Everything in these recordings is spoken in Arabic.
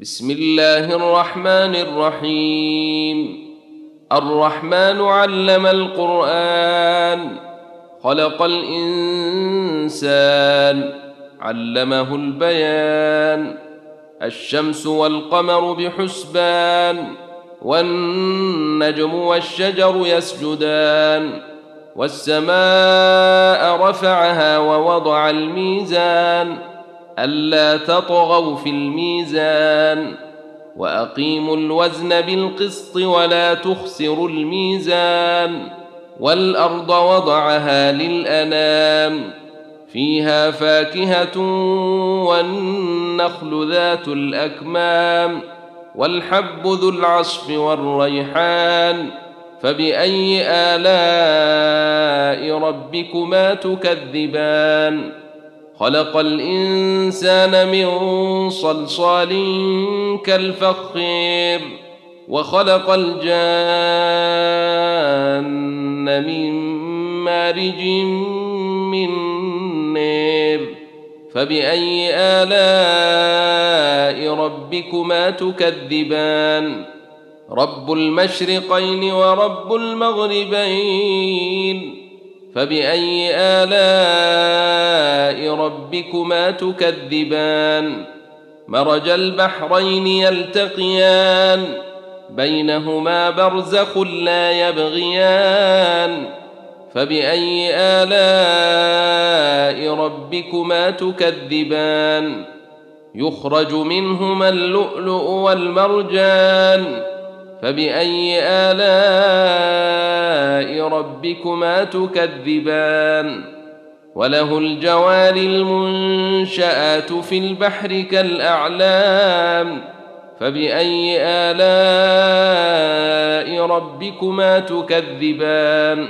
بسم الله الرحمن الرحيم. الرحمن علم القرآن خلق الإنسان علمه البيان. الشمس والقمر بحسبان والنجم والشجر يسجدان. والسماء رفعها ووضع الميزان. ألا تطغوا في الميزان وأقيموا الوزن بالقسط ولا تخسروا الميزان والأرض وضعها للأنام فيها فاكهة والنخل ذات الأكمام والحب ذو العصف والريحان فبأي آلاء ربكما تكذبان خلق الإنسان من صلصال كالفخير وخلق الجان من مارج من نير. فبأي آلاء ربكما تكذبان؟ رب المشرقين ورب المغربين. فبأي آلاء ربكما تكذبان؟ مرج البحرين يلتقيان بينهما برزخ لا يبغيان. فبأي آلاء ربكما تكذبان؟ يخرج منهما اللؤلؤ والمرجان. فبأي آلاء ربكما تكذبان؟ وله الجوار المنشآت في البحر كالأعلام. فبأي آلاء ربكما تكذبان؟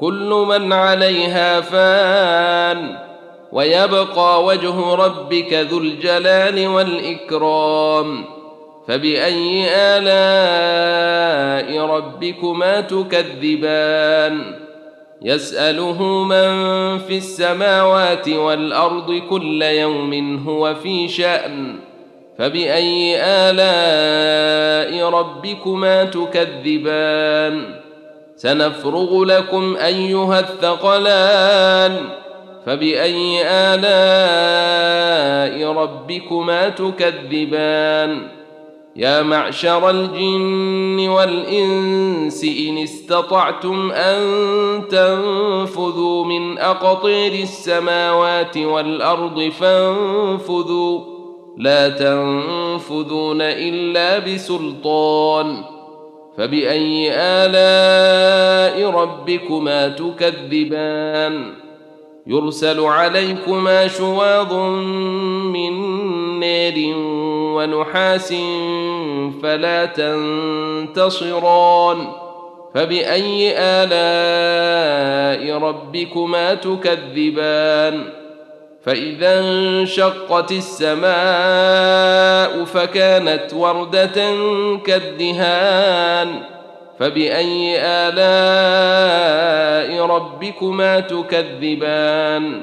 كل من عليها فان. ويبقى وجه ربك ذو الجلال والإكرام. فبأي آلاء ربكما تكذبان؟ يسأله من في السماوات والأرض كل يوم هو في شأن. فبأي آلاء ربكما تكذبان؟ سنفرغ لكم أيها الثقلان. فبأي آلاء ربكما تكذبان؟ يا معشر الجن والإنس إن استطعتم أن تنفذوا من أقطير السماوات والأرض فانفذوا. لا تنفذون إلا بسلطان. فبأي آلاء ربكما تكذبان؟ يرسل عليكما شواظ من نار ونحاس فلا تنتصران. فبأي آلاء ربكما تكذبان؟ فإذا انشقت السماء فكانت وردة كالدهان. فبأي آلاء ربكما تكذبان؟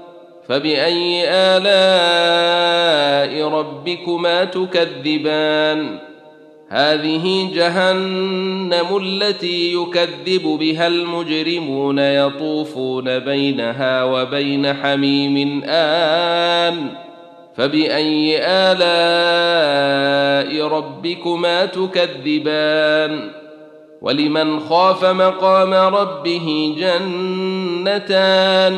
فبأي آلاء ربكما تكذبان؟ هذه جهنم التي يكذب بها المجرمون يطوفون بينها وبين حميم آن. فبأي آلاء ربكما تكذبان؟ ولمن خاف مقام ربه جنتان.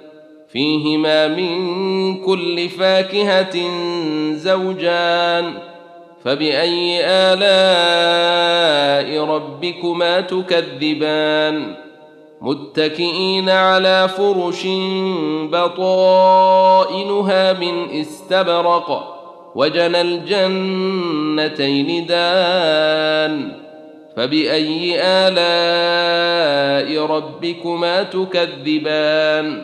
فيهما من كل فاكهة زوجان. فبأي آلاء ربكما تكذبان؟ متكئين على فرش بطائنها من استبرق وجنى الجنتين دان. فبأي آلاء ربكما تكذبان؟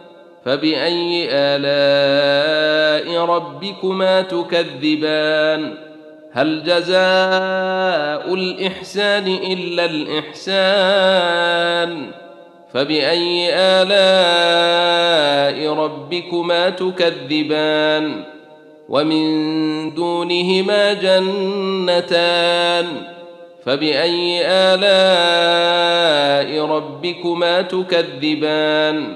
فبأي آلاء ربكما تكذبان؟ هل جزاء الإحسان إلا الإحسان؟ فبأي آلاء ربكما تكذبان؟ ومن دونهما جنتان؟ فبأي آلاء ربكما تكذبان؟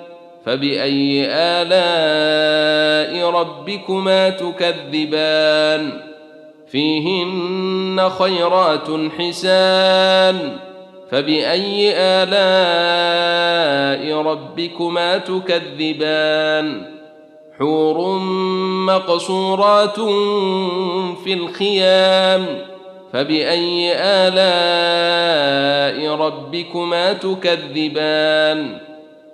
فبأي آلاء ربكما تكذبان؟ فيهن خيرات حسان. فبأي آلاء ربكما تكذبان؟ حور مقصورات في الخيام. فبأي آلاء ربكما تكذبان؟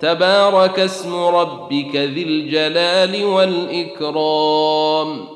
تبارك اسم ربك ذي الجلال والإكرام.